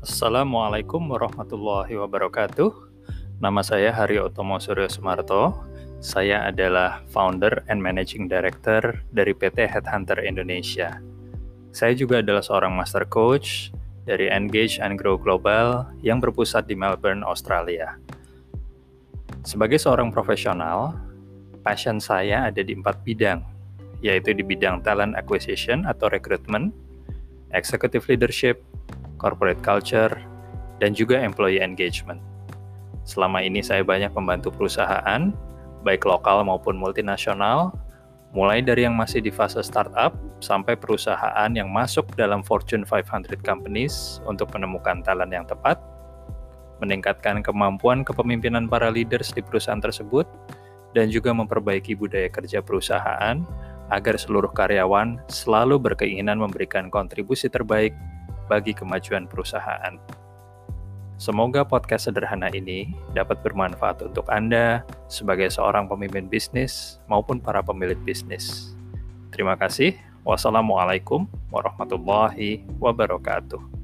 Assalamualaikum warahmatullahi wabarakatuh. Nama saya Hari Otomo Suryo Sumarto. Saya adalah founder and managing director dari PT Headhunter Indonesia. Saya juga adalah seorang master coach dari Engage and Grow Global yang berpusat di Melbourne, Australia. Sebagai seorang profesional, passion saya ada di empat bidang, yaitu di bidang talent acquisition atau recruitment, executive leadership, corporate culture, dan juga employee engagement. Selama ini saya banyak membantu perusahaan, baik lokal maupun multinasional, mulai dari yang masih di fase startup sampai perusahaan yang masuk dalam Fortune 500 companies untuk menemukan talent yang tepat, meningkatkan kemampuan kepemimpinan para leaders di perusahaan tersebut, dan juga memperbaiki budaya kerja perusahaan agar seluruh karyawan selalu berkeinginan memberikan kontribusi terbaik bagi kemajuan perusahaan. Semoga podcast sederhana ini dapat bermanfaat untuk Anda sebagai seorang pemimpin bisnis maupun para pemilik bisnis. Terima kasih. Wassalamualaikum warahmatullahi wabarakatuh.